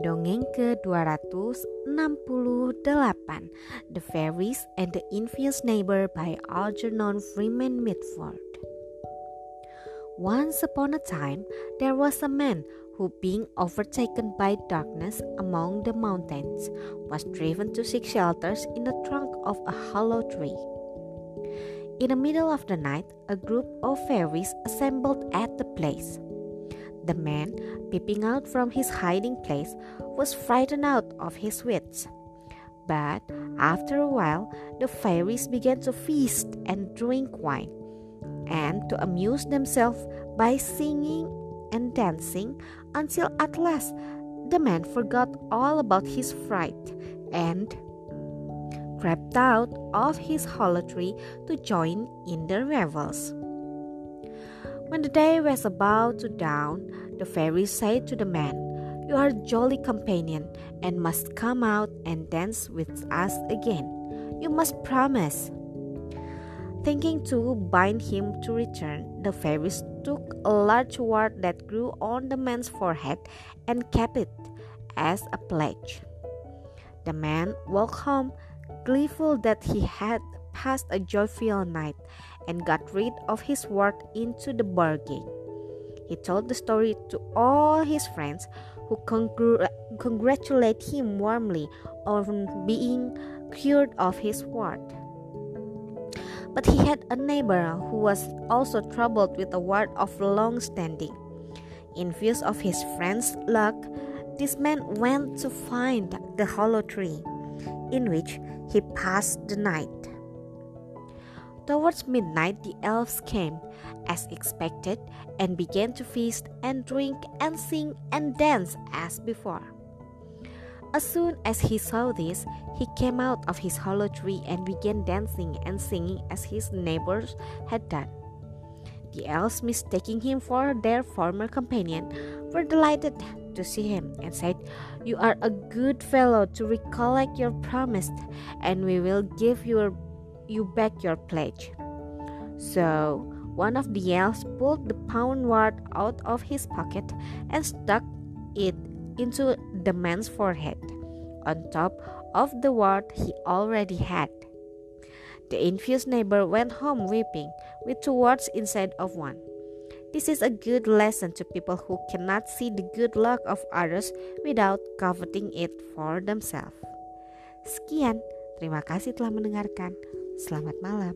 Dongeng ke-268 The Fairies and the Envious Neighbor by Algernon Freeman Mitford Once upon a time, there was a man who, being overtaken by darkness among the mountains, was driven to seek shelters in the trunk of a hollow tree. In the middle of the night, a group of fairies assembled at the place. The man, peeping out from his hiding place, was frightened out of his wits. But after a while, the fairies began to feast and drink wine, and to amuse themselves by singing and dancing until at last the man forgot all about his fright and crept out of his hollow tree to join in the revels. When the day was about to dawn, the fairy said to the man, You are a jolly companion and must come out and dance with us again. You must promise. Thinking to bind him to return, the fairies took a large wart that grew on the man's forehead and kept it as a pledge. The man walked home, gleeful that he had passed a joyful night and got rid of his wart into the bargain. He told the story to all his friends who congr- congratulate him warmly on being cured of his wart. But he had a neighbor who was also troubled with a wart of long standing. In view of his friend's luck, this man went to find the hollow tree, in which he passed the night. Towards midnight, the elves came, as expected, and began to feast and drink and sing and dance as before. As soon as he saw this, he came out of his hollow tree and began dancing and singing as his neighbors had done. The elves, mistaking him for their former companion, were delighted to see him and said, You are a good fellow to recollect your promise, and we will give you you back your pledge. So one of the elves pulled the pound wart out of his pocket and stuck it into the man's forehead, on top of the wart he already had. The envious neighbor went home weeping, with two warts instead of one. This is a good lesson to people who cannot see the good luck of others without coveting it for themselves. Sekian, terima kasih telah mendengarkan. Selamat malam.